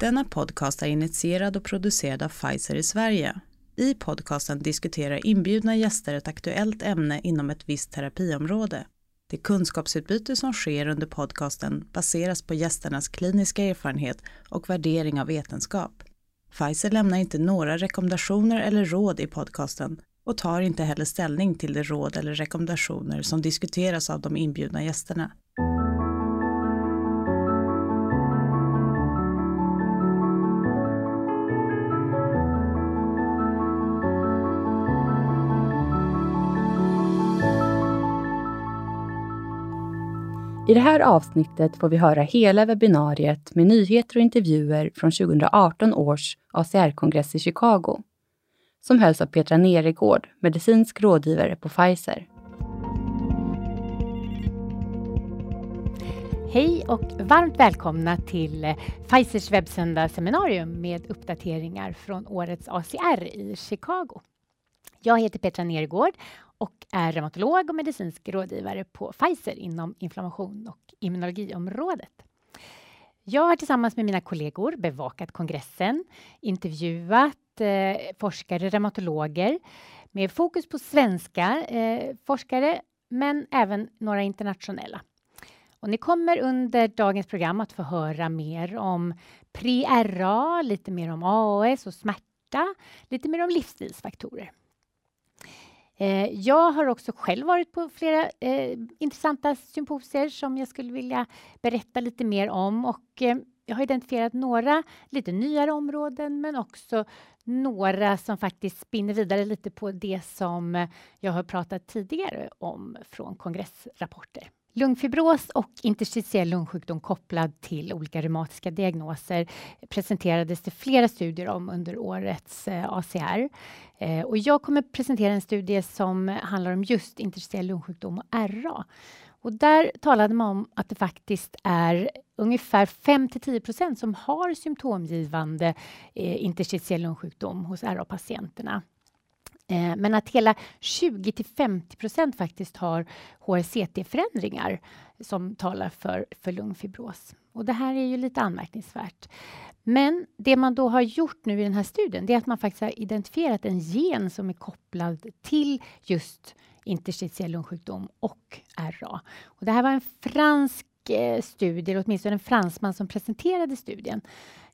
Denna podcast är initierad och producerad av Pfizer i Sverige. I podcasten diskuterar inbjudna gäster ett aktuellt ämne inom ett visst terapiområde. Det kunskapsutbyte som sker under podcasten baseras på gästernas kliniska erfarenhet och värdering av vetenskap. Pfizer lämnar inte några rekommendationer eller råd i podcasten och tar inte heller ställning till de råd eller rekommendationer som diskuteras av de inbjudna gästerna. I det här avsnittet får vi höra hela webbinariet med nyheter och intervjuer från 2018 års ACR-kongress i Chicago, som hölls av Petra Neregård, medicinsk rådgivare på Pfizer. Hej och varmt välkomna till Pfizers webbsända seminarium med uppdateringar från årets ACR i Chicago. Jag heter Petra Nergård och är reumatolog och medicinsk rådgivare på Pfizer inom inflammation och immunologiområdet. Jag har tillsammans med mina kollegor bevakat kongressen, intervjuat eh, forskare, reumatologer med fokus på svenska eh, forskare, men även några internationella. Och ni kommer under dagens program att få höra mer om pre-RA, lite mer om AAS och smärta, lite mer om livsstilsfaktorer. Eh, jag har också själv varit på flera eh, intressanta symposier som jag skulle vilja berätta lite mer om och eh, jag har identifierat några lite nyare områden men också några som faktiskt spinner vidare lite på det som eh, jag har pratat tidigare om från kongressrapporter. Lungfibros och interstitiell lungsjukdom kopplad till olika reumatiska diagnoser presenterades det flera studier om under årets eh, ACR. Eh, och jag kommer presentera en studie som handlar om just interstitiell lungsjukdom och RA. Och där talade man om att det faktiskt är ungefär 5 10% som har symptomgivande eh, interstitiell lungsjukdom hos RA-patienterna. Eh, men att hela 20 till 50 procent faktiskt har HRCT-förändringar som talar för, för lungfibros. Och det här är ju lite anmärkningsvärt. Men det man då har gjort nu i den här studien, det är att man faktiskt har identifierat en gen som är kopplad till just interstitiell lungsjukdom och RA. Och det här var en fransk eh, studie, eller åtminstone en fransman som presenterade studien.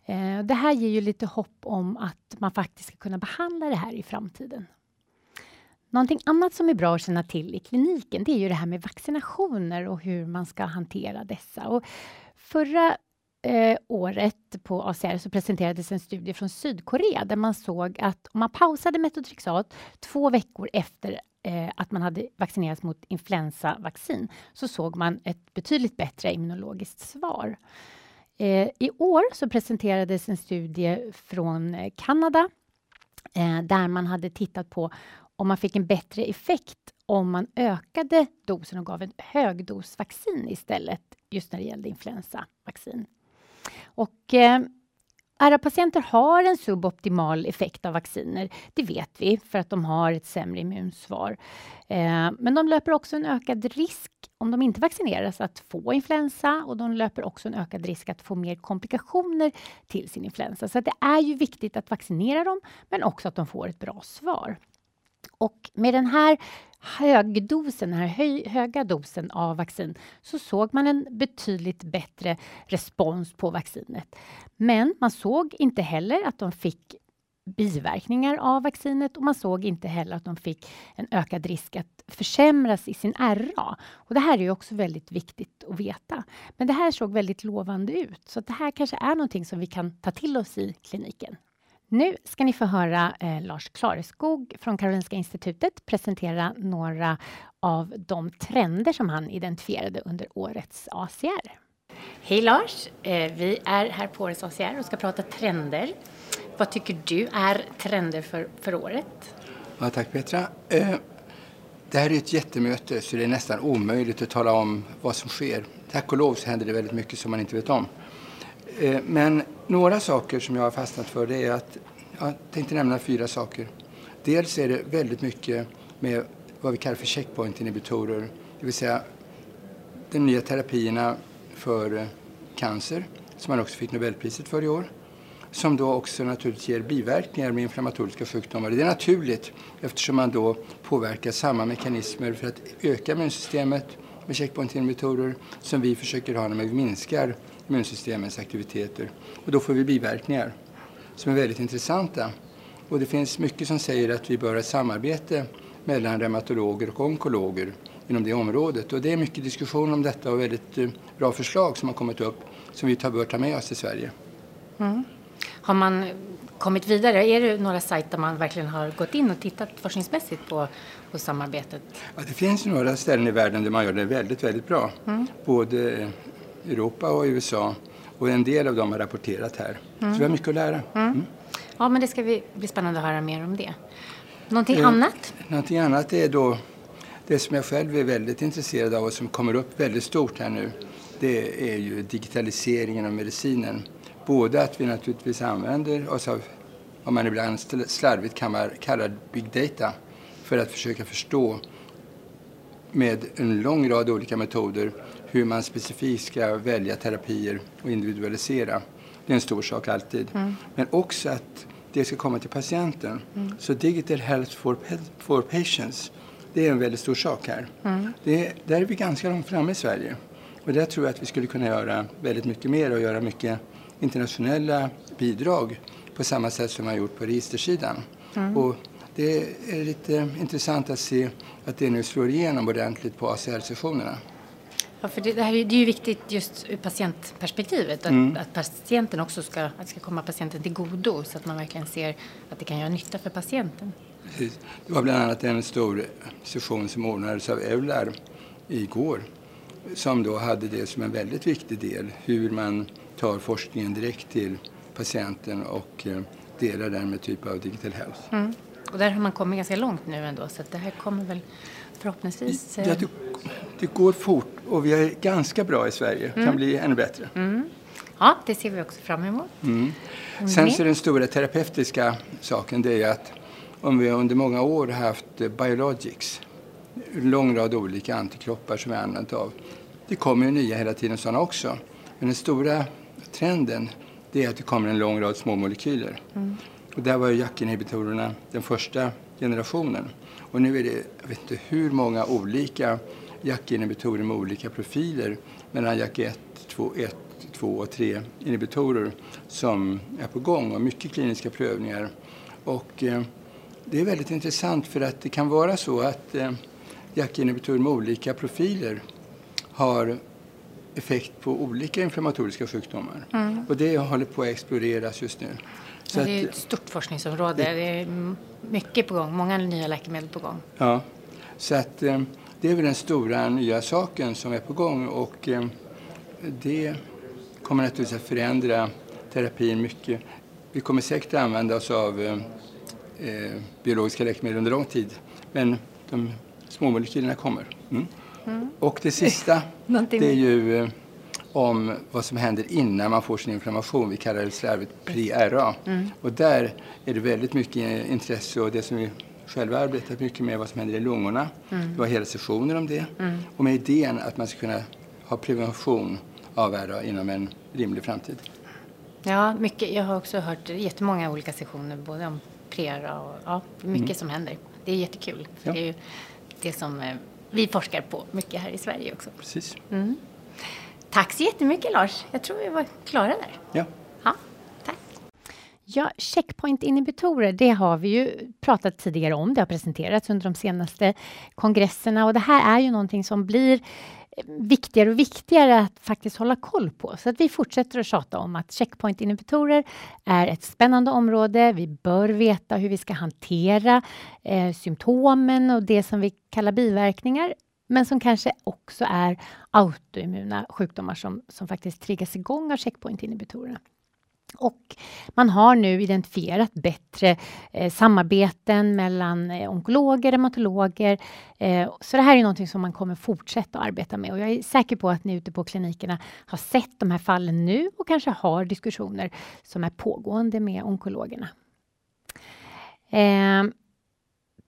Eh, det här ger ju lite hopp om att man faktiskt ska kunna behandla det här i framtiden. Någonting annat som är bra att känna till i kliniken det är ju det här med vaccinationer och hur man ska hantera dessa. Och förra eh, året på ACR så presenterades en studie från Sydkorea där man såg att om man pausade metotrexat två veckor efter eh, att man hade vaccinerats mot influensavaccin så såg man ett betydligt bättre immunologiskt svar. Eh, I år så presenterades en studie från eh, Kanada eh, där man hade tittat på om man fick en bättre effekt om man ökade dosen och gav ett högdosvaccin istället, just när det gällde influensavaccin. Och eh, RA-patienter har en suboptimal effekt av vacciner. Det vet vi för att de har ett sämre immunsvar. Eh, men de löper också en ökad risk om de inte vaccineras att få influensa och de löper också en ökad risk att få mer komplikationer till sin influensa. Så det är ju viktigt att vaccinera dem, men också att de får ett bra svar. Och med den här högdosen, den här hö höga dosen av vaccin så såg man en betydligt bättre respons på vaccinet. Men man såg inte heller att de fick biverkningar av vaccinet och man såg inte heller att de fick en ökad risk att försämras i sin RA. Och det här är också väldigt viktigt att veta. Men det här såg väldigt lovande ut, så det här kanske är någonting som vi kan ta till oss i kliniken. Nu ska ni få höra eh, Lars Klareskog från Karolinska institutet presentera några av de trender som han identifierade under årets ACR. Hej Lars! Eh, vi är här på årets ACR och ska prata trender. Vad tycker du är trender för, för året? Ja, tack Petra. Eh, det här är ett jättemöte så det är nästan omöjligt att tala om vad som sker. Tack och lov så händer det väldigt mycket som man inte vet om. Eh, men några saker som jag har fastnat för det är att jag tänkte nämna fyra saker. Dels är det väldigt mycket med vad vi kallar för checkpoint-inhibitorer, det vill säga de nya terapierna för eh, cancer som man också fick Nobelpriset för i år. som då också naturligtvis ger biverkningar med inflammatoriska sjukdomar. Det är naturligt eftersom man då påverkar samma mekanismer för att öka immunsystemet med checkpointinhibitorer som vi försöker ha när vi minskar immunsystemets aktiviteter. Och då får vi biverkningar som är väldigt intressanta. Och det finns mycket som säger att vi bör ha ett samarbete mellan reumatologer och onkologer inom det området. Och det är mycket diskussion om detta och väldigt eh, bra förslag som har kommit upp som vi bör ta med oss till Sverige. Mm. Har man kommit vidare? Är det några sajter där man verkligen har gått in och tittat forskningsmässigt på, på samarbetet? Ja, det finns några ställen i världen där man gör det väldigt, väldigt bra. Mm. Både Europa och USA. Och en del av dem har rapporterat här. Mm. Så vi har mycket att lära. Mm. mm. Ja, men det ska bli spännande att höra mer om det. Någonting eh, annat? Någonting annat är då det som jag själv är väldigt intresserad av och som kommer upp väldigt stort här nu. Det är ju digitaliseringen av medicinen. Både att vi naturligtvis använder oss av vad man ibland slarvigt kallar big data för att försöka förstå med en lång rad olika metoder hur man specifikt ska välja terapier och individualisera. Det är en stor sak alltid. Mm. Men också att det ska komma till patienten. Mm. Så digital health for, for patients, det är en väldigt stor sak här. Mm. Det, där är vi ganska långt framme i Sverige. Och där tror jag att vi skulle kunna göra väldigt mycket mer och göra mycket internationella bidrag på samma sätt som har gjort på registersidan. Mm. Och det är lite intressant att se att det nu slår igenom ordentligt på ACR-sessionerna. Ja, för det, det, här är, det är ju viktigt just ur patientperspektivet, att, mm. att patienten också ska, att det ska komma patienten till godo så att man verkligen ser att det kan göra nytta för patienten. Precis. Det var bland annat en stor session som ordnades av Eular igår som då hade det som en väldigt viktig del, hur man tar forskningen direkt till patienten och eh, delar den med typ av digital health. Mm. Och där har man kommit ganska långt nu ändå så det här kommer väl förhoppningsvis... Det, det, går fort och vi är ganska bra i Sverige, mm. kan bli ännu bättre. Mm. Ja, det ser vi också fram emot. Mm. Sen så den stora terapeutiska saken det är att om vi under många år har haft eh, biologics, en lång rad olika antikroppar som vi har använt av. Det kommer ju nya hela tiden sådana också. Men den stora trenden det är att det kommer en lång rad små molekyler. Mm. Och där var JAK-inhibitorerna den första generationen. Och nu är det, jag vet inte hur många olika JAK-inhibitorer med olika profiler mellan JAK 1, 2, 1, 2 och 3 inhibitorer som är på gång och mycket kliniska prövningar. Och eh, det är väldigt intressant för att det kan vara så att eh, JAK-inhibitorer med olika profiler har effekt på olika inflammatoriska sjukdomar. Mm. Och det håller på att exploreras just nu. Så det är ett stort forskningsområde. Det, det är mycket på gång, många nya läkemedel på gång. Ja, så att eh, det är väl den stora nya saken som är på gång och eh, det kommer naturligtvis att förändra terapin mycket. Vi kommer säkert att använda oss av eh, biologiska läkemedel under lång tid men de små molekylerna kommer. Mm. Mm. Och det sista, det är ju om vad som händer innan man får sin inflammation. Vi kallar det slarvigt pre-RA. Mm. Och där är det väldigt mycket intresse och det som vi själva arbetat mycket med vad som händer i lungorna. Mm. Det var hela sessioner om det. Mm. Och med idén att man ska kunna ha prevention av RA inom en rimlig framtid. Ja, mycket. Jag har också hört jättemånga olika sessioner både om pre-RA och ja, mycket mm. som händer. Det är jättekul. Ja. Det är ju det som eh, vi forskar på mycket här i Sverige också. Precis. Mm. Tack så jättemycket Lars. Jag tror vi var klara där. Ja. ja tack. Ja, checkpoint-inhibitorer, det har vi ju pratat tidigare om. Det har presenterats under de senaste kongresserna och det här är ju någonting som blir viktigare och viktigare att faktiskt hålla koll på. Så att vi fortsätter att tjata om att checkpoint-inhibitorer är ett spännande område. Vi bör veta hur vi ska hantera eh, symptomen och det som vi kallar biverkningar men som kanske också är autoimmuna sjukdomar som, som faktiskt triggas igång av checkpoint-inhibitorerna. Och man har nu identifierat bättre eh, samarbeten mellan eh, onkologer, reumatologer. Eh, så det här är någonting som man kommer fortsätta att arbeta med och jag är säker på att ni ute på klinikerna har sett de här fallen nu och kanske har diskussioner som är pågående med onkologerna. Eh,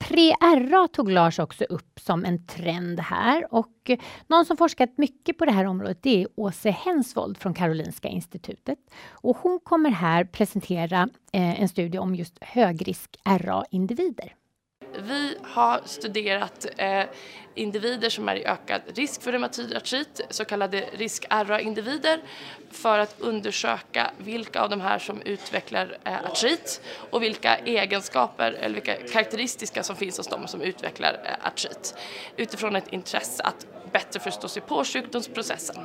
Eh, Pre-RA tog Lars också upp som en trend här och någon som forskat mycket på det här området det är Åse Hensvold från Karolinska institutet. Och hon kommer här presentera eh, en studie om just högrisk RA-individer. Vi har studerat eh, individer som är i ökad risk för reumatoid artrit, så kallade risk-RA-individer, för att undersöka vilka av de här som utvecklar eh, artrit och vilka egenskaper eller vilka karaktäristika som finns hos dem som utvecklar eh, artrit utifrån ett intresse att bättre förstå sig på sjukdomsprocessen.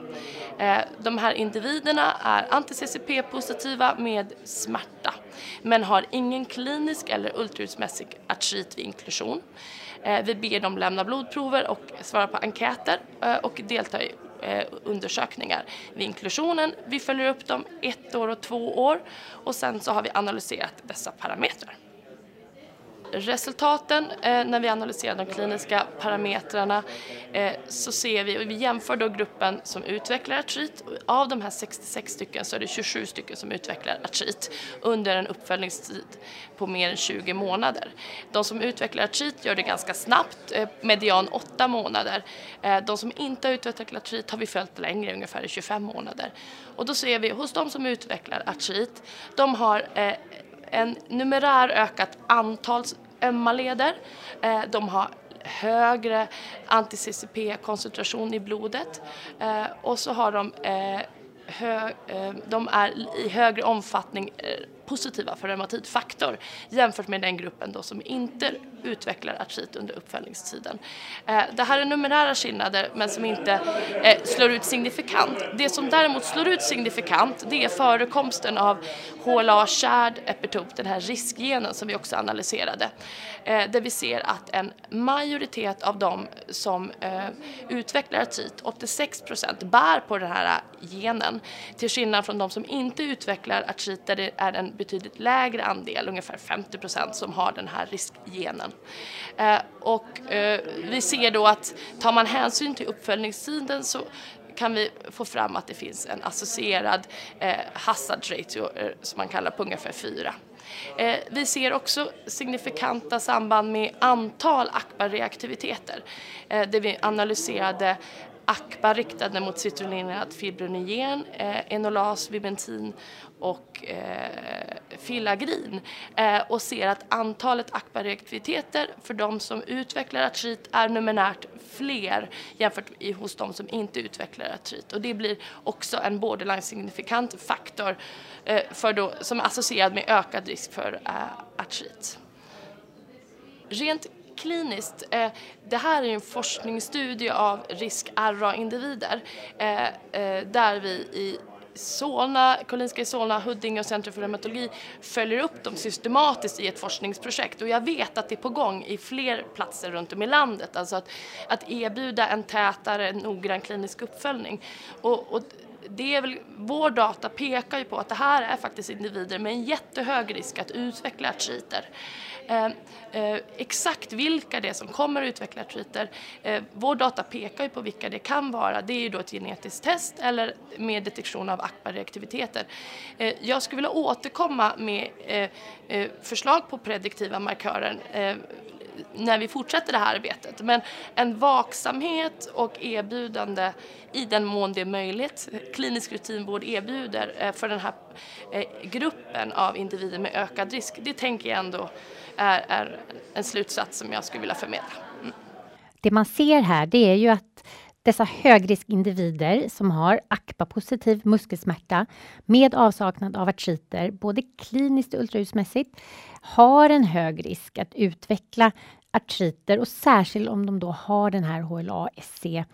Eh, de här individerna är anti-CCP-positiva med smärta men har ingen klinisk eller ultraljudsmässig artrit vid inklusion. Eh, vi ber dem lämna blodprover och svara på enkäter eh, och delta i eh, undersökningar vid inklusionen. Vi följer upp dem ett år och två år och sen så har vi analyserat dessa parametrar resultaten eh, när vi analyserar de kliniska parametrarna eh, så ser vi, och vi jämför då gruppen som utvecklar artrit. Av de här 66 stycken så är det 27 stycken som utvecklar artrit under en uppföljningstid på mer än 20 månader. De som utvecklar artrit gör det ganska snabbt, eh, median 8 månader. Eh, de som inte har utvecklat artrit har vi följt längre, ungefär 25 månader. Och då ser vi hos de som utvecklar artrit, de har eh, en numerär ökat antal ömma leder. Eh, de har högre anti-CCP-koncentration i blodet eh, och så har de eh, Hö, de är i högre omfattning positiva för reumatitfaktor jämfört med den gruppen då som inte utvecklar artrit under uppföljningstiden. Eh, det här är numerära skillnader men som inte eh, slår ut signifikant. Det som däremot slår ut signifikant det är förekomsten av HLA-kärd epitop, den här riskgenen som vi också analyserade. Eh, där vi ser att en majoritet av de som eh, utvecklar artrit, 86 procent, bär på den här eh, genen till skillnad från de som inte utvecklar artrit där det är en betydligt lägre andel, ungefär 50 procent, som har den här riskgenen. Eh, och eh, vi ser då att tar man hänsyn till uppföljningstiden så kan vi få fram att det finns en associerad eh, hazard ratio eh, som man kallar på ungefär 4. Eh, vi ser också signifikanta samband med antal ACPA-reaktiviteter eh, där vi analyserade ACPA riktade mot citrullinerad fibrinogen, eh, enolas, vimentin och eh, filagrin eh, och ser att antalet ACPA-reaktiviteter för de som utvecklar artrit är numerärt fler jämfört med hos de som inte utvecklar artrit och det blir också en borderline signifikant faktor eh, för då, som är associerad med ökad risk för eh, artrit. Rent kliniskt, eh, det här är en forskningsstudie av risk-RA-individer eh, eh, där vi i Solna, Karolinska i Solna, Huddinge och Centrum för reumatologi följer upp dem systematiskt i ett forskningsprojekt. Och jag vet att det är på gång i fler platser runt om i landet, alltså att, att erbjuda en tätare, noggrann klinisk uppföljning. Och, och det är väl, vår data pekar ju på att det här är faktiskt individer med en jättehög risk att utveckla artriter. Eh, eh, exakt vilka det är som kommer att utveckla artriter, eh, vår data pekar ju på vilka det kan vara. Det är ju då ett genetiskt test eller med detektion av ACPA-reaktiviteter. Eh, jag skulle vilja återkomma med eh, eh, förslag på prediktiva markörer eh, när vi fortsätter det här arbetet. Men en vaksamhet och erbjudande i den mån det är möjligt, klinisk rutinvård erbjuder eh, för den här eh, gruppen av individer med ökad risk, det tänker jag ändå är, är en slutsats som jag skulle vilja förmedla. Mm. Det man ser här det är ju att dessa högriskindivider som har ACPA-positiv muskelsmärta med avsaknad av artriter, både kliniskt och ultraljudsmässigt, har en hög risk att utveckla artriter och särskilt om de då har den här HLA-SC-genen,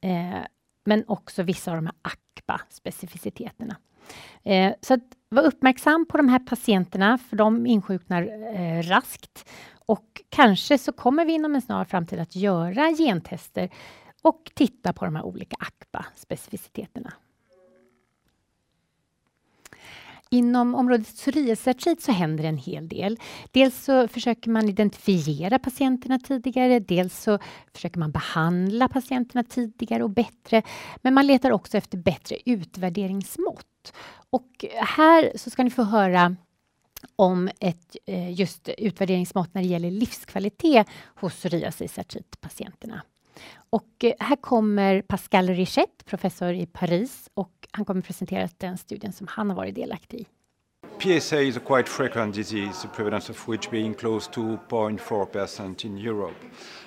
eh, men också vissa av de här ACPA-specificiteterna. Eh, så att var uppmärksam på de här patienterna, för de insjuknar eh, raskt. Och kanske så kommer vi inom en snar framtid att göra gentester och titta på de här olika ACPA-specificiteterna. Inom området psoriasisartrit så händer en hel del. Dels så försöker man identifiera patienterna tidigare, dels så försöker man behandla patienterna tidigare och bättre. Men man letar också efter bättre utvärderingsmått. Och här så ska ni få höra om ett eh, just utvärderingsmått när det gäller livskvalitet hos psoriasisartritpatienterna. Och eh, här kommer Pascal Richet, professor i Paris och han kommer presentera den studien som han har varit delaktig i. PSA is a quite frequent disease, the prevalence of which being close to 0.4% in Europe.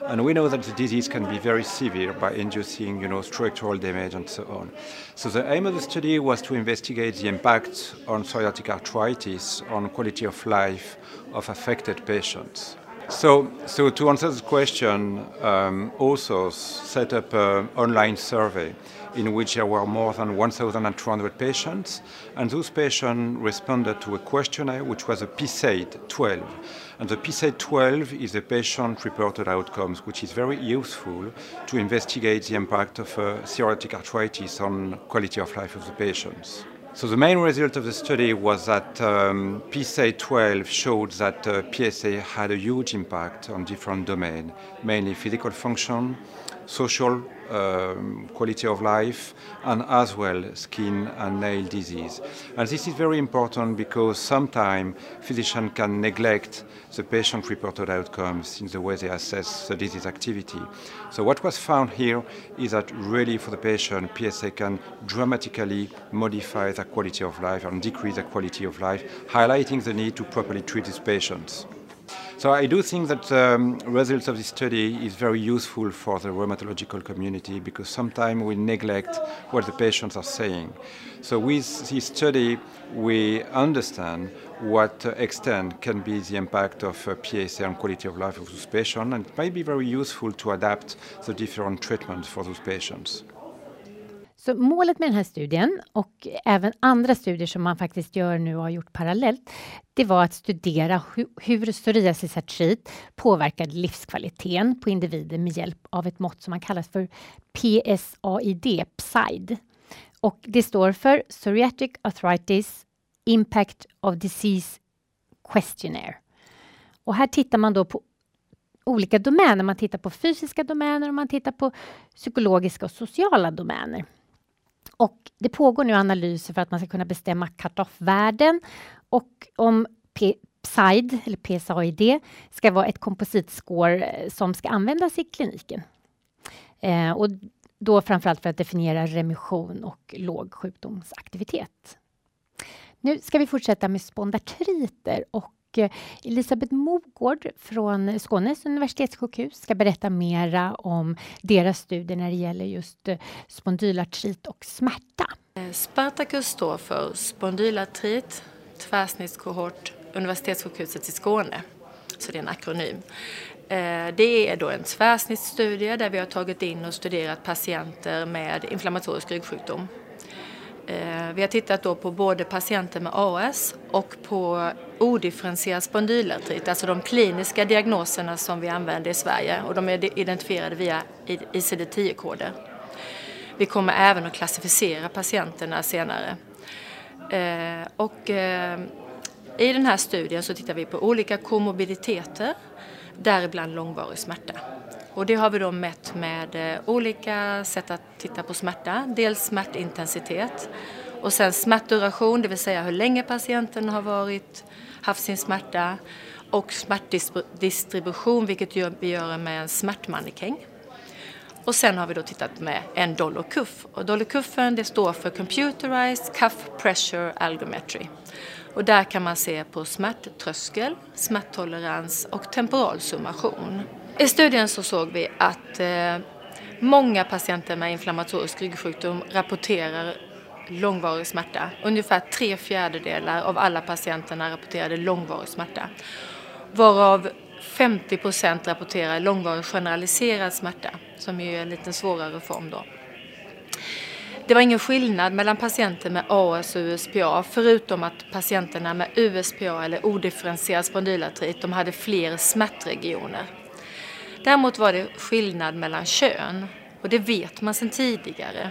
And we know that the disease can be very severe by inducing, you know, structural damage and so on. So the aim of the study was to investigate the impact on psoriatic arthritis on quality of life of affected patients. So, so to answer this question, um, authors set up an online survey in which there were more than 1,200 patients, and those patients responded to a questionnaire which was a PSAID 12. And the PSAID 12 is a patient-reported outcomes, which is very useful to investigate the impact of uh, arthritis on quality of life of the patients. So the main result of the study was that um, PSA 12 showed that uh, PSA had a huge impact on different domains, mainly physical function, social um, quality of life, and as well skin and nail disease. And this is very important because sometimes physicians can neglect the patient-reported outcomes in the way they assess the disease activity. So what was found here is that really for the patient, PSA can dramatically modify the quality of life and decrease the quality of life, highlighting the need to properly treat these patients. So I do think that um, results of this study is very useful for the rheumatological community because sometimes we neglect what the patients are saying. So with this study, we understand what extent can be the impact of uh, PSA on quality of life of those patients, and it might be very useful to adapt the different treatments for those patients. Så målet med den här studien och även andra studier som man faktiskt gör nu och har gjort parallellt, det var att studera hu hur psoriasisartrit påverkar livskvaliteten på individer med hjälp av ett mått som man kallar för PSAID, PSID. Och det står för Psoriatic Arthritis Impact of Disease Questionnaire. Och här tittar man då på olika domäner. Man tittar på fysiska domäner och man tittar på psykologiska och sociala domäner. Och det pågår nu analyser för att man ska kunna bestämma cut-off-värden och om PSID, eller PSAID, ska vara ett kompositscore eh, som ska användas i kliniken. Eh, och då framförallt för att definiera remission och låg sjukdomsaktivitet. Nu ska vi fortsätta med spondartriter och eh, Elisabeth Mogård från Skånes universitetssjukhus ska berätta mera om deras studier när det gäller just eh, spondylartrit och smärta. Eh, Spartacus står för spondylartrit, tvärsnittskohort, Universitetssjukhuset i Skåne. Så det är en akronym. Eh, det är då en tvärsnittsstudie där vi har tagit in och studerat patienter med inflammatorisk ryggsjukdom Eh, vi har tittat då på både patienter med AS och på odifferentierad spondylartrit, alltså de kliniska diagnoserna som vi använder i Sverige och de är identifierade via ICD-10-koder. Vi kommer även att klassificera patienterna senare. Eh, och eh, I den här studien så tittar vi på olika komorbiditeter, däribland långvarig smärta. Och det har vi då mätt med eh, olika sätt att titta på smärta. Dels smärtintensitet och sen smärtduration, det vill säga hur länge patienten har varit, haft sin smärta och smärtdistribution, vilket vi gör med en smärtmannekäng. Och sen har vi då tittat med en dollarkuff. Och dollarkuffen det står för Computerized Cuff Pressure Algometry. Och där kan man se på smärttröskel, smärttolerans och temporal summation. I studien så såg vi att eh, många patienter med inflammatorisk ryggsjukdom rapporterar långvarig smärta. Ungefär tre fjärdedelar av alla patienterna rapporterade långvarig smärta. Varav 50 procent rapporterar långvarig generaliserad smärta, som är en lite svårare form då. Det var ingen skillnad mellan patienter med AS och USPA förutom att patienterna med USPA eller odifferentierad spondylartrit de hade fler smärtregioner. Däremot var det skillnad mellan kön och det vet man sedan tidigare.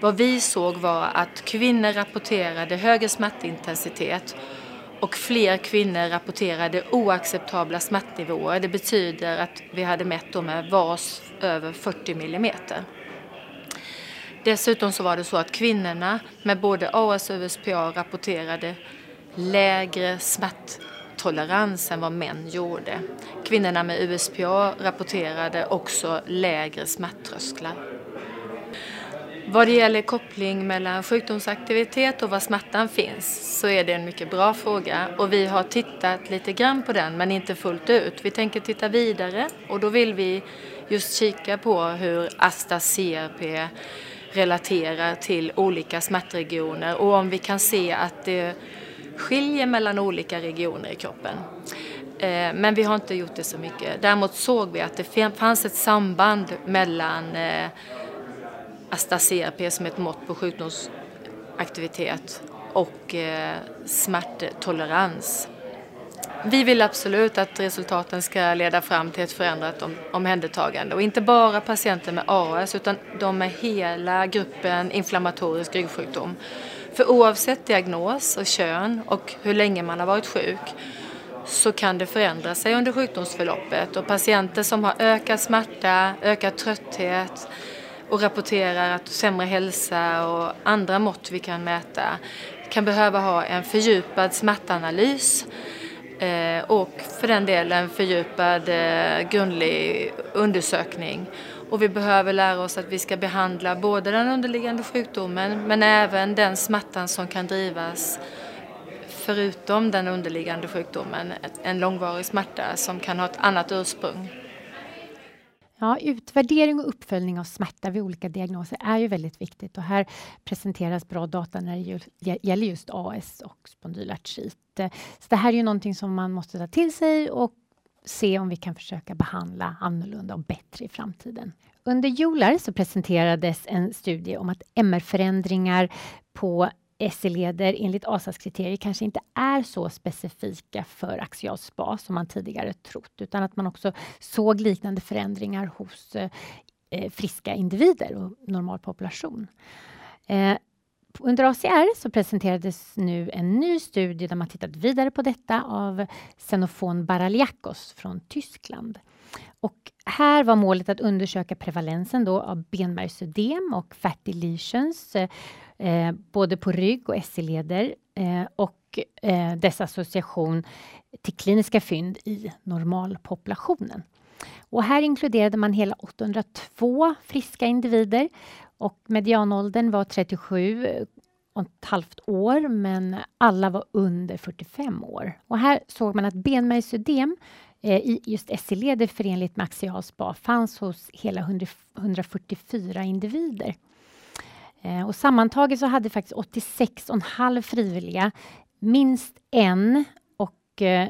Vad vi såg var att kvinnor rapporterade högre smärtintensitet och fler kvinnor rapporterade oacceptabla smärtnivåer. Det betyder att vi hade mätt dem med VAS över 40 millimeter. Dessutom så var det så att kvinnorna med både AS och USPA rapporterade lägre smärt tolerans än vad män gjorde. Kvinnorna med USPA rapporterade också lägre smärttrösklar. Vad det gäller koppling mellan sjukdomsaktivitet och var smärtan finns så är det en mycket bra fråga och vi har tittat lite grann på den men inte fullt ut. Vi tänker titta vidare och då vill vi just kika på hur Asta CRP relaterar till olika smärtregioner och om vi kan se att det skiljer mellan olika regioner i kroppen. Eh, men vi har inte gjort det så mycket. Däremot såg vi att det fanns ett samband mellan eh, Asta-CRP som ett mått på sjukdomsaktivitet och eh, smärttolerans. Vi vill absolut att resultaten ska leda fram till ett förändrat om, omhändertagande och inte bara patienter med AS utan de med hela gruppen inflammatorisk ryggsjukdom. För oavsett diagnos och kön och hur länge man har varit sjuk så kan det förändra sig under sjukdomsförloppet och patienter som har ökad smärta, ökad trötthet, och rapporterar att sämre hälsa och andra mått vi kan mäta kan behöva ha en fördjupad smärtanalys eh, och för den delen fördjupad eh, grundlig undersökning. Och vi behöver lära oss att vi ska behandla både den underliggande sjukdomen men även den smärtan som kan drivas förutom den underliggande sjukdomen, en långvarig smärta som kan ha ett annat ursprung. Ja, utvärdering och uppföljning av smärta vid olika diagnoser är ju väldigt viktigt och här presenteras bra data när det gäller just AS och spondylartrit. Så det här är ju någonting som man måste ta till sig och se om vi kan försöka behandla annorlunda och bättre i framtiden. Under Jular så presenterades en studie om att MR-förändringar på SE-leder enligt ASAs kriterier kanske inte är så specifika för axial spa som man tidigare trott, utan att man också såg liknande förändringar hos eh, friska individer och normal population. Eh, under ACR så presenterades nu en ny studie där man tittat vidare på detta av Xenofon Baraliakos från Tyskland. Och här var målet att undersöka prevalensen då av benmärgsödem och fatty lesions eh, både på rygg och SE-leder eh, och eh, dess association till kliniska fynd i normalpopulationen. Och här inkluderade man hela 802 friska individer och medianåldern var 37 och ett halvt år, men alla var under 45 år. Och här såg man att benmärgsödem eh, i just SE-leder förenligt med axial spa fanns hos hela 100, 144 individer. Eh, och sammantaget så hade faktiskt 86,5 frivilliga minst en och eh,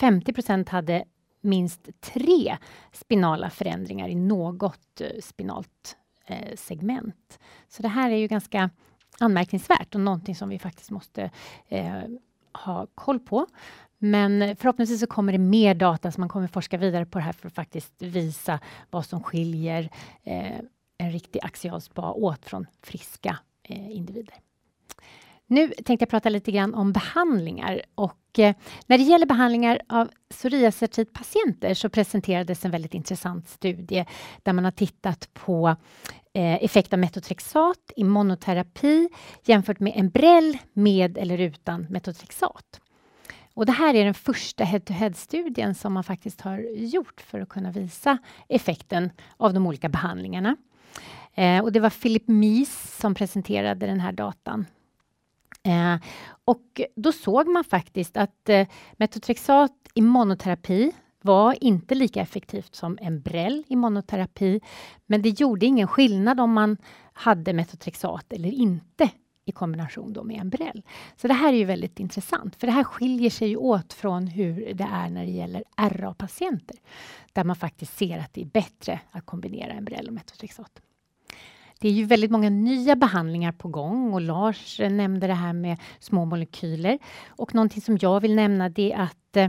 50% hade minst tre spinala förändringar i något eh, spinalt eh, segment. Så det här är ju ganska anmärkningsvärt och någonting som vi faktiskt måste eh, ha koll på. Men förhoppningsvis så kommer det mer data så man kommer forska vidare på det här för att faktiskt visa vad som skiljer eh, en riktig axial spa åt från friska eh, individer. Nu tänkte jag prata lite grann om behandlingar och eh, när det gäller behandlingar av psoriasartritpatienter så presenterades en väldigt intressant studie där man har tittat på eh, effekt av metotrexat i monoterapi jämfört med Embrell med eller utan metotrexat. Och det här är den första head-to-head-studien som man faktiskt har gjort för att kunna visa effekten av de olika behandlingarna. Eh, och det var Philip Mies som presenterade den här datan. Eh, och då såg man faktiskt att eh, metotrexat i monoterapi var inte lika effektivt som Embrell i monoterapi, men det gjorde ingen skillnad om man hade metotrexat eller inte i kombination då med Embrell. Så det här är ju väldigt intressant, för det här skiljer sig ju åt från hur det är när det gäller RA-patienter, där man faktiskt ser att det är bättre att kombinera Embrell och metotrexat. Det är ju väldigt många nya behandlingar på gång och Lars eh, nämnde det här med små molekyler. Och någonting som jag vill nämna det är att eh,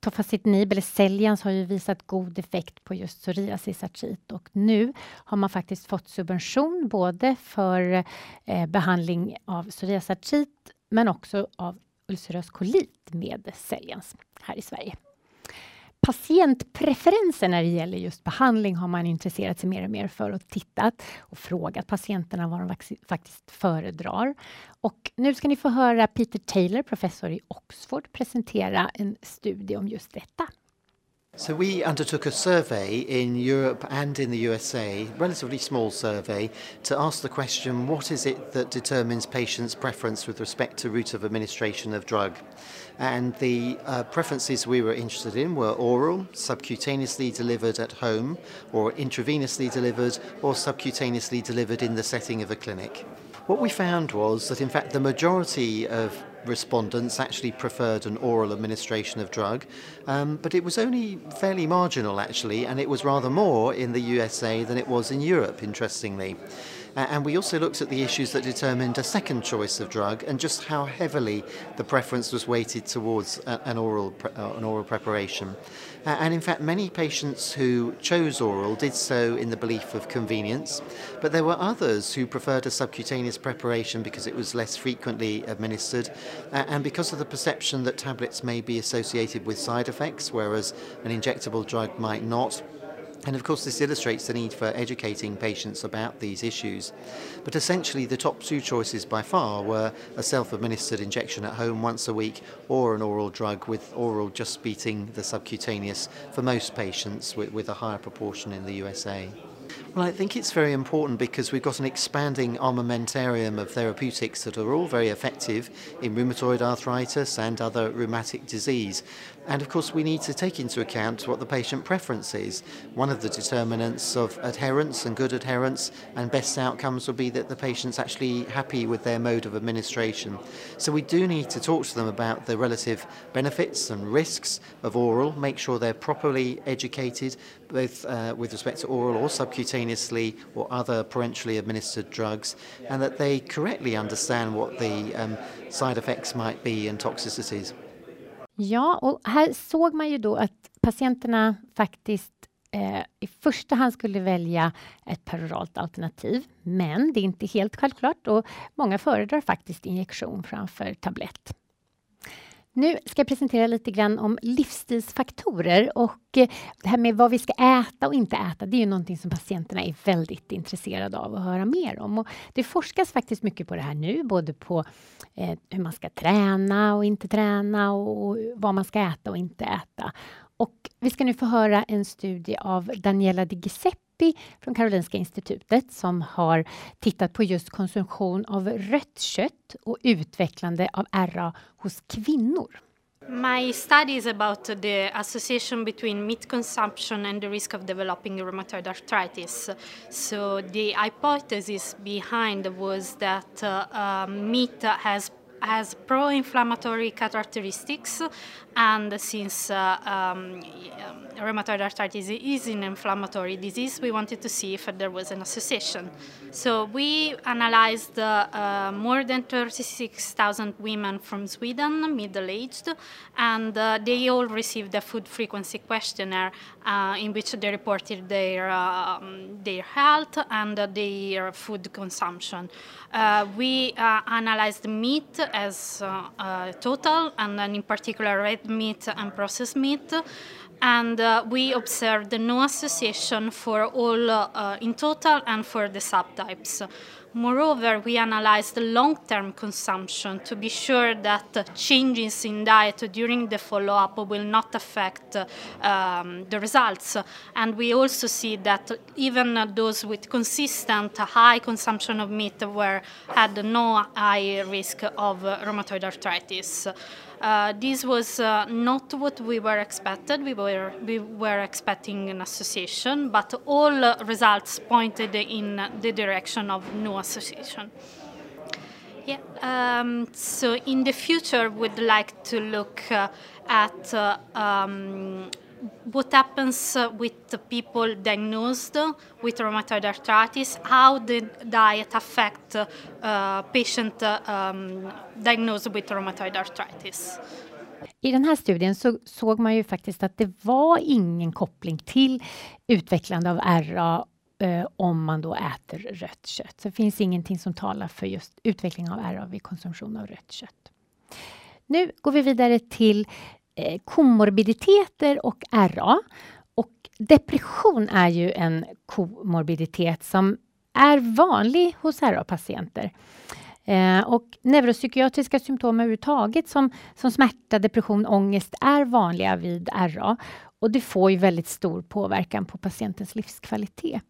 Tofacitinib eller Xelians har ju visat god effekt på just psoriasisartrit och nu har man faktiskt fått subvention både för eh, behandling av psoriasisartrit men också av ulcerös kolit med Xelians här i Sverige patientpreferenser när det gäller just behandling har man intresserat sig mer och mer för och tittat och frågat patienterna vad de faktiskt föredrar. Och nu ska ni få höra Peter Taylor, professor i Oxford, presentera en studie om just detta. So we undertook a survey in Europe and in the USA, relatively small survey, to ask the question what is it that determines patients' preference with respect to route of administration of drug? And the uh, preferences we were interested in were oral, subcutaneously delivered at home, or intravenously delivered, or subcutaneously delivered in the setting of a clinic. What we found was that, in fact, the majority of respondents actually preferred an oral administration of drug, um, but it was only fairly marginal actually, and it was rather more in the USA than it was in Europe, interestingly. Uh, and we also looked at the issues that determined a second choice of drug and just how heavily the preference was weighted towards a, an, oral uh, an oral preparation. Uh, and in fact, many patients who chose oral did so in the belief of convenience, but there were others who preferred a subcutaneous preparation because it was less frequently administered uh, and because of the perception that tablets may be associated with side effects, whereas an injectable drug might not. And of course, this illustrates the need for educating patients about these issues. But essentially, the top two choices by far were a self administered injection at home once a week or an oral drug, with oral just beating the subcutaneous for most patients, with, with a higher proportion in the USA. Well, I think it's very important because we've got an expanding armamentarium of therapeutics that are all very effective in rheumatoid arthritis and other rheumatic disease. And of course, we need to take into account what the patient preference is. One of the determinants of adherence and good adherence and best outcomes will be that the patient's actually happy with their mode of administration. So we do need to talk to them about the relative benefits and risks of oral, make sure they're properly educated, both uh, with respect to oral or subcutaneously or other parenterally administered drugs, and that they correctly understand what the um, side effects might be and toxicities. Ja, och här såg man ju då att patienterna faktiskt eh, i första hand skulle välja ett peroralt alternativ. Men det är inte helt självklart och många föredrar faktiskt injektion framför tablett. Nu ska jag presentera lite grann om livsstilsfaktorer och eh, det här med vad vi ska äta och inte äta. Det är ju någonting som patienterna är väldigt intresserade av att höra mer om. Och det forskas faktiskt mycket på det här nu, både på eh, hur man ska träna och inte träna och vad man ska äta och inte äta. Och vi ska nu få höra en studie av Daniela Di Giuseppe från Karolinska institutet som har tittat på just konsumtion av rött kött och utvecklande av RA hos kvinnor. My study is about the association between meat consumption and the risk of developing rheumatoid arthritis. So the hypothesis behind was that uh, uh, meat has has pro-inflammatory characteristics and since uh, um, rheumatoid arthritis is an inflammatory disease we wanted to see if there was an association. So we analyzed uh, uh, more than 36,000 women from Sweden middle-aged and uh, they all received a food frequency questionnaire uh, in which they reported their um, their health and their food consumption. Uh, we analyzed meat as uh, total, and then in particular red meat and processed meat. And uh, we observed no association for all uh, in total and for the subtypes. Moreover, we analyzed the long-term consumption to be sure that changes in diet during the follow-up will not affect um, the results. And we also see that even those with consistent high consumption of meat were had no high risk of rheumatoid arthritis. Uh, this was uh, not what we were expected. We were we were expecting an association, but all uh, results pointed in the direction of no association. Yeah. Um, so in the future, we'd like to look uh, at uh, um, what happens uh, with the people diagnosed with rheumatoid arthritis, how the diet affect uh, patient uh, um, diagnosed with rheumatoid arthritis. I den här studien så såg man ju faktiskt att det var ingen koppling till utvecklande av RA eh, om man då äter rött kött. Så det finns ingenting som talar för just utveckling av RA vid konsumtion av rött kött. Nu går vi vidare till Eh, komorbiditeter och RA. Och depression är ju en komorbiditet som är vanlig hos RA-patienter. Eh, och neuropsykiatriska symptom överhuvudtaget som, som smärta, depression, ångest är vanliga vid RA. Och det får ju väldigt stor påverkan på patientens livskvalitet.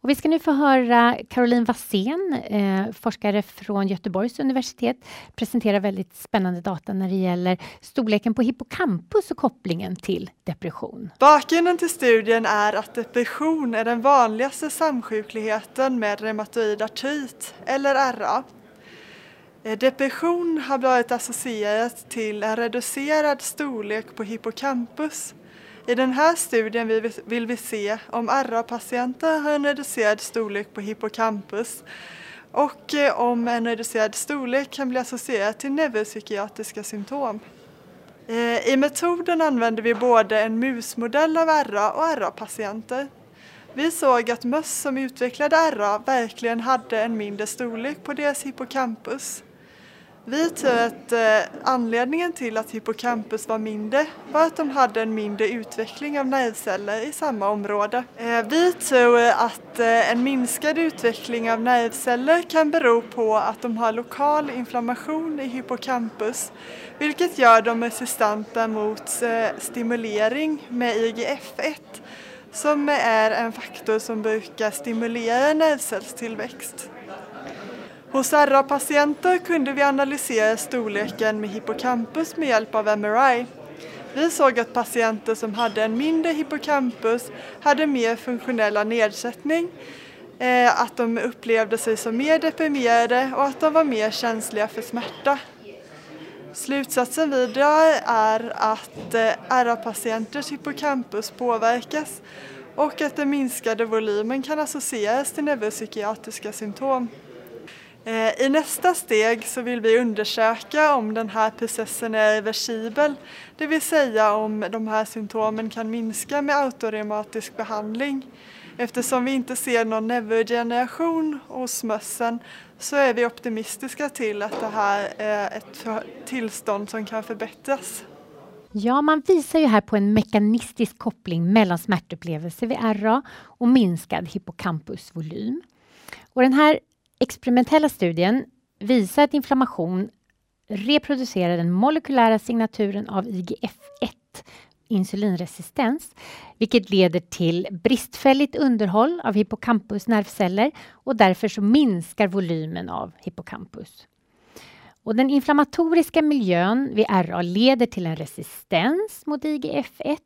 Och vi ska nu få höra Caroline Wassén, eh, forskare från Göteborgs universitet, presentera väldigt spännande data när det gäller storleken på hippocampus och kopplingen till depression. Bakgrunden till studien är att depression är den vanligaste samsjukligheten med reumatoid artrit, eller RA. Eh, depression har varit associerat till en reducerad storlek på hippocampus i den här studien vill vi se om RA-patienter har en reducerad storlek på hippocampus och eh, om en reducerad storlek kan bli associerad till neuropsykiatriska symptom. Eh, I metoden använder vi både en musmodell av RA och RA-patienter. Vi såg att möss som utvecklade RA verkligen hade en mindre storlek på deras hippocampus. Vi tror att eh, anledningen till att hippocampus var mindre var att de hade en mindre utveckling av nervceller i samma område. Eh, vi tror att eh, en minskad utveckling av nervceller kan bero på att de har lokal inflammation i hippocampus vilket gör dem resistenta mot stimulering med IGF-1 som är en faktor som brukar stimulera nervcellstillväxt. Hos RA-patienter kunde vi analysera storleken med hippocampus med hjälp av MRI. Vi såg att patienter som hade en mindre hippocampus hade mer funktionella nedsättning, eh, att de upplevde sig som mer deprimerade och att de var mer känsliga för smärta. Slutsatsen vi drar är att eh, RA-patienters hippocampus påverkas och att den minskade volymen kan associeras till neuropsykiatriska symptom. Eh, I nästa steg så vill vi undersöka om den här processen är reversibel, det vill säga om de här symptomen kan minska med autoreumatisk behandling. Eftersom vi inte ser någon neurogeneration hos mössen så är vi optimistiska till att det här är ett tillstånd som kan förbättras. Ja, man visar ju här på en mekanistisk koppling mellan smärtupplevelse vid RA och minskad hippocampusvolym. Och den här experimentella studien visar att inflammation reproducerar den molekylära signaturen av IGF-1, insulinresistens, vilket leder till bristfälligt underhåll av hippocampus nervceller och därför så minskar volymen av hippocampus. Och den inflammatoriska miljön vid RA leder till en resistens mot IGF-1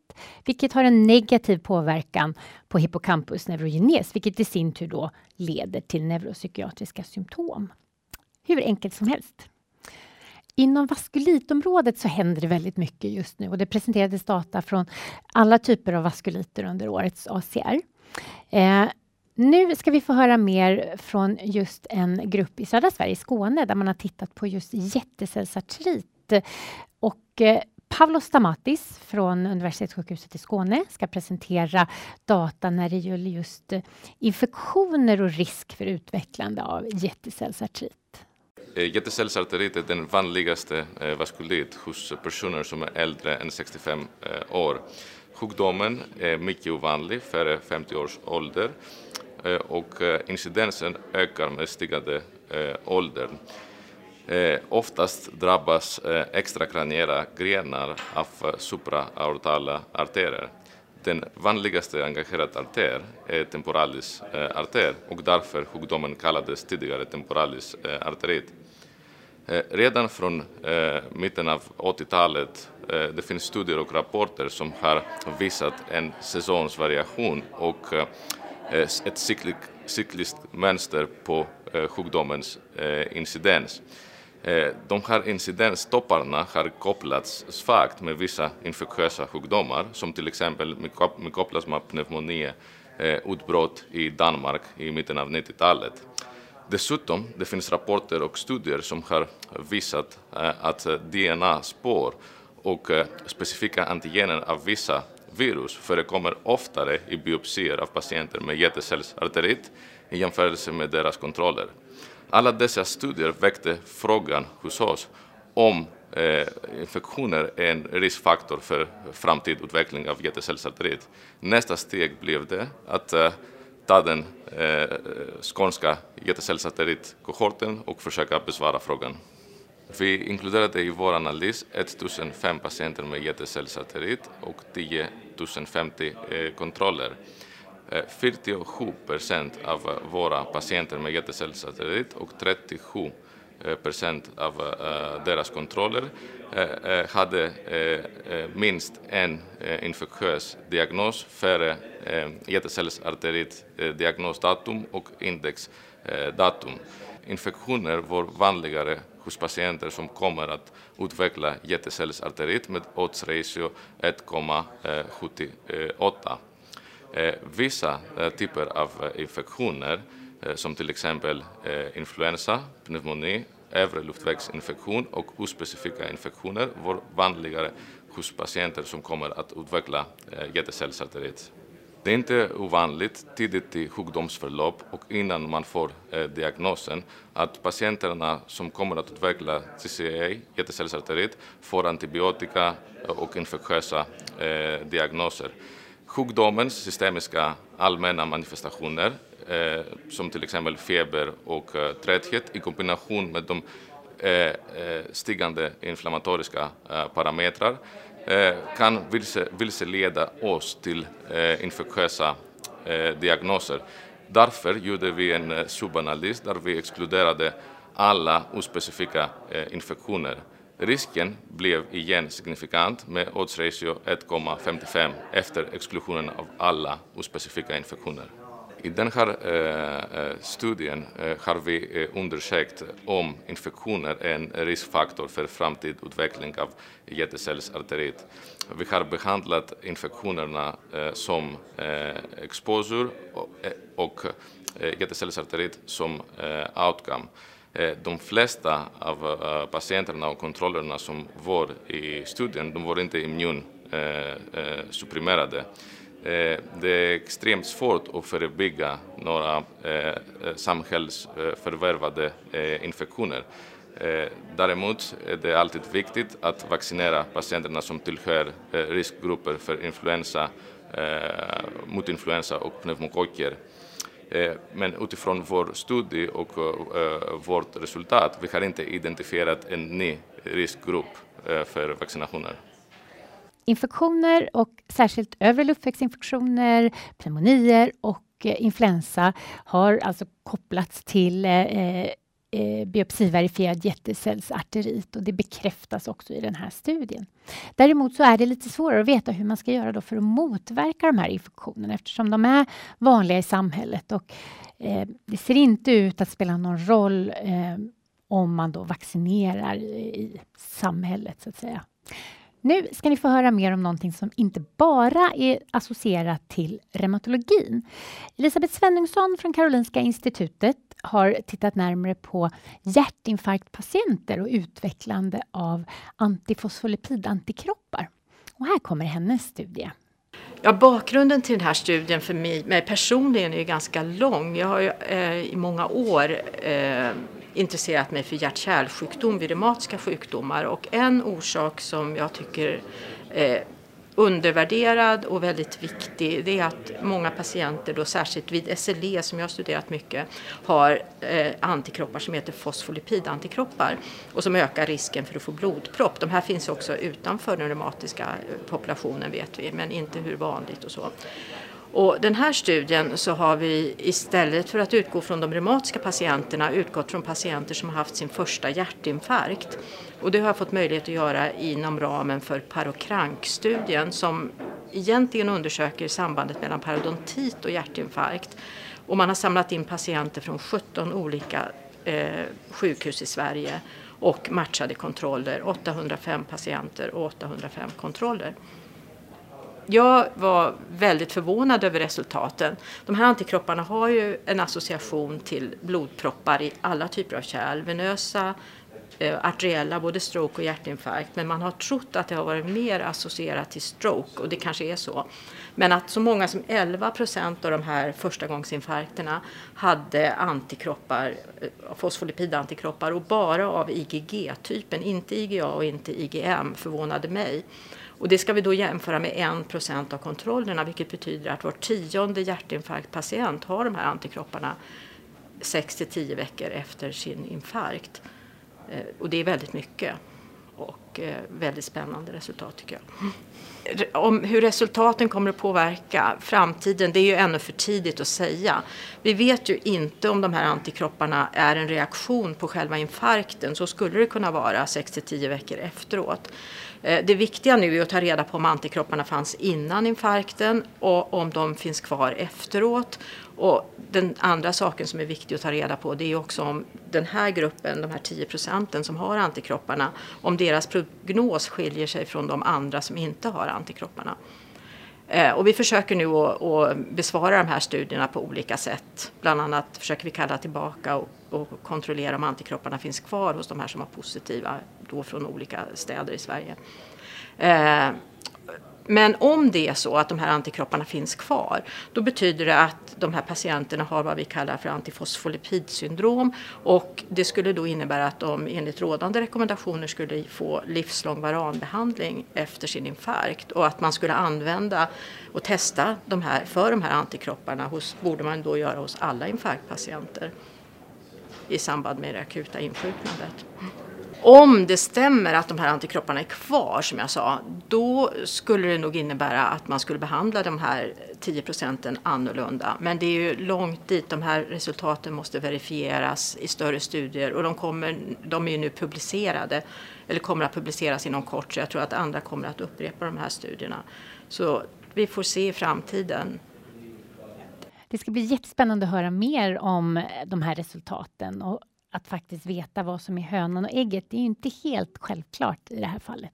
vilket har en negativ påverkan på hippocampus neurogenes vilket i sin tur då leder till neuropsykiatriska symptom. Hur enkelt som helst. Inom vaskulitområdet så händer det väldigt mycket just nu och det presenterades data från alla typer av vaskuliter under årets ACR. Eh, nu ska vi få höra mer från just en grupp i södra Sverige, Skåne, där man har tittat på just jättecellsartrit. Och eh, Pavlos Stamatis från Universitetssjukhuset i Skåne ska presentera data när det gäller just eh, infektioner och risk för utvecklande av jättecellsartrit. Eh, jättecellsartrit jättecellsarterit är den vanligaste eh, vaskulit hos personer som är äldre än 65 år. Sjukdomen är mycket ovanlig före 50 års ålder Eh, och eh, incidensen ökar med stigande eh, ålder. Oftast drabbas extrakraniella grenar av supraaortala artärer. Den vanligaste engagerade artär är temporalis artär och därför sjukdomen kallades tidigare temporalis arterit. Redan från mitten av 80-talet det finns studier och rapporter som har visat en säsongsvariation och Eh, ett cyklik, cykliskt mönster på eh, sjukdomens eh, incidens. De här incidenstopparna har kopplats svagt med vissa infektiösa sjukdomar som till exempel mykoplasma pneumoni utbrott i Danmark i mitten av 90-talet. Dessutom det finns rapporter och studier som har visat att DNA-spår och specifika antigener av vissa virus förekommer oftare i biopsier av patienter med jättecellsarterit i jämförelse med deras kontroller. Alla dessa studier väckte frågan hos oss om eh, infektioner är en riskfaktor för framtid utveckling av hjärtcellsarterit. Nästa steg blev det att eh, ta den eh, skånska hjärtecellsarteritkohorten och försöka besvara frågan. Vi inkluderade i vår analys 1005 patienter med hjärtecellsarterit och 10 050 eh, kontroller. Eh, 47 procent av våra patienter med hjärtecellsarterit och 37 eh, procent av eh, deras kontroller hade minst en infektiös diagnos före hjärtecellsarterit-diagnosdatum och indexdatum. Infektioner var vanligare hos patienter som kommer att utveckla hjärtcellsarterit med odds ratio 1,78. Eh, vissa eh, typer av eh, infektioner som till exempel influensa, pneumoni, övre luftvägsinfektion och ospecifika infektioner var vanligare hos patienter som kommer att utveckla eh. Det är inte ovanligt tidigt i sjukdomsförlopp och innan man får eh, diagnosen att patienterna som kommer att utveckla CCA, hjärtcellsarterit, får antibiotika eh, och infektiösa eh, diagnoser. Sjukdomens systemiska allmänna manifestationer eh, som till exempel feber och eh, trötthet i kombination med de eh, eh stigande inflammatoriska eh, parametrar Eh, kan vilse, vilseleda oss till eh, infektiösa eh, diagnoser. Därför gjorde vi en eh, subanalys där vi exkluderade alla ospecifika infektioner. Risken blev igen signifikant med odds ratio 1,55 efter exklusionen av alla ospecifika infektioner. I den här eh, eh, studien eh, har vi eh, undersökt om infektioner är en riskfaktor för framtid utveckling av hjärtcellsarterit. Vi har behandlat infektionerna eh, som exposure och hjärtecellsarterit som outcome. De flesta av patienterna och kontrollerna som var i studien de var inte immunsupprimerade. Eh, det är extremt svårt att förebygga några eh, eh, samhällsförvärvade infektioner. Däremot är det alltid viktigt att vaccinera patienterna som tillhör riskgrupper för influensa, mot influensa och pneumokocker. Men utifrån vår studie och vårt resultat, vi har inte identifierat en ny riskgrupp för vaccinationer. Infektioner och särskilt övre luftvägsinfektioner, pneumonier och eh, influensa har alltså kopplats till eh, eh, eh biopsiverifierad jättecellsarterit. och det bekräftas också i den här studien. Däremot så är det lite svårare att veta hur man ska göra då för att motverka de här infektionerna eftersom de är vanliga i samhället och eh, det ser inte ut att spela någon roll eh, om man då vaccinerar i samhället så att säga. Nu ska ni få höra mer om någonting som inte bara är associerat till reumatologin. Elisabeth Svenningsson från Karolinska institutet har tittat närmare på hjärtinfarktpatienter och utvecklande av antifosfolipidantikroppar. Och här kommer hennes studie. Ja, bakgrunden till den här studien för mig, mig personligen är ganska lång. Jag har ju, eh, i många år eh, intresserat mig för hjärt-kärlsjukdom vid reumatiska sjukdomar och en orsak som jag tycker är undervärderad och väldigt viktig det är att många patienter, då särskilt vid SLE som jag har studerat mycket, har eh, antikroppar som heter fosfolipidantikroppar och som ökar risken för att få blodpropp. De här finns också utanför den reumatiska eh, populationen vet vi, men inte hur vanligt och så. Och den här studien så har vi istället för att utgå från de reumatiska patienterna utgått från patienter som har haft sin första hjärtinfarkt. Och det har jag fått möjlighet att göra inom ramen för Parokrank-studien som egentligen undersöker sambandet mellan parodontit och hjärtinfarkt. Och man har samlat in patienter från 17 olika eh, sjukhus i Sverige och matchade kontroller, 805 patienter och 805 kontroller. Jag var väldigt förvånad över resultaten. De här antikropparna har ju en association till blodproppar i alla typer av kärl. Venösa, eh, arteriella, både stroke och hjärtinfarkt. Men man har trott att det har varit mer associerat till stroke och det kanske är så. Men att så många som 11 procent av de här förstagångsinfarkterna hade antikroppar, eh, fosfolipidantikroppar och bara av IgG-typen, inte IgA och inte IgM, förvånade mig. Och det ska vi då jämföra med 1 av kontrollerna vilket betyder att var tionde hjärtinfarktpatient har de här antikropparna 6 till 10 veckor efter sin infarkt. Eh, och det är väldigt mycket och eh, väldigt spännande resultat tycker jag. Om hur resultaten kommer att påverka framtiden, det är ju ännu för tidigt att säga. Vi vet ju inte om de här antikropparna är en reaktion på själva infarkten. Så skulle det kunna vara 6 till 10 veckor efteråt. Eh, det viktiga nu är att ta reda på om antikropparna fanns innan infarkten och om de finns kvar efteråt. Och den andra saken som är viktig att ta reda på det är också om den här gruppen, de här 10 procenten som har antikropparna, om deras prognos skiljer sig från de andra som inte har antikropparna. Eh, och vi försöker nu att, att besvara de här studierna på olika sätt. Bland annat försöker vi kalla tillbaka och, och kontrollera om antikropparna finns kvar hos de här som var positiva då från olika städer i Sverige. Eh, men om det är så att de här antikropparna finns kvar, då betyder det att de här patienterna har vad vi kallar för antifosfolipidsyndrom och det skulle då innebära att de enligt rådande rekommendationer skulle få livslång varanbehandling efter sin infarkt och att man skulle använda och testa de här, för de här antikropparna hos, borde man då göra hos alla infarktpatienter i samband med det akuta insjuknandet. Om det stämmer att de här antikropparna är kvar, som jag sa, då skulle det nog innebära att man skulle behandla de här 10 procenten annorlunda. Men det är ju långt dit. De här resultaten måste verifieras i större studier och de, kommer, de är ju nu publicerade, eller kommer att publiceras inom kort, så jag tror att andra kommer att upprepa de här studierna. Så vi får se i framtiden. Det ska bli jättespännande att höra mer om de här resultaten och att faktiskt veta vad som är hönan och ägget, det är inte helt självklart i det här fallet.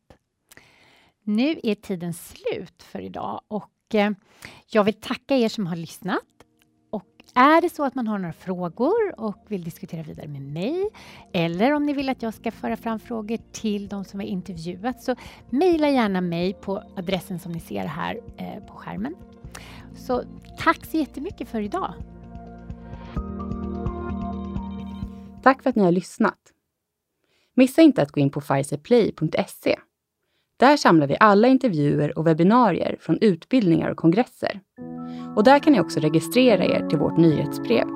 Nu är tiden slut för idag och eh, jag vill tacka er som har lyssnat. Och är det så att man har några frågor och vill diskutera vidare med mig eller om ni vill att jag ska föra fram frågor till de som har intervjuat så mejla gärna mig på adressen som ni ser här eh, på skärmen. Så tack så jättemycket för idag. Tack för att ni har lyssnat. Missa inte att gå in på pfizerplay.se. Där samlar vi alla intervjuer och webbinarier från utbildningar och kongresser. Och där kan ni också registrera er till vårt nyhetsbrev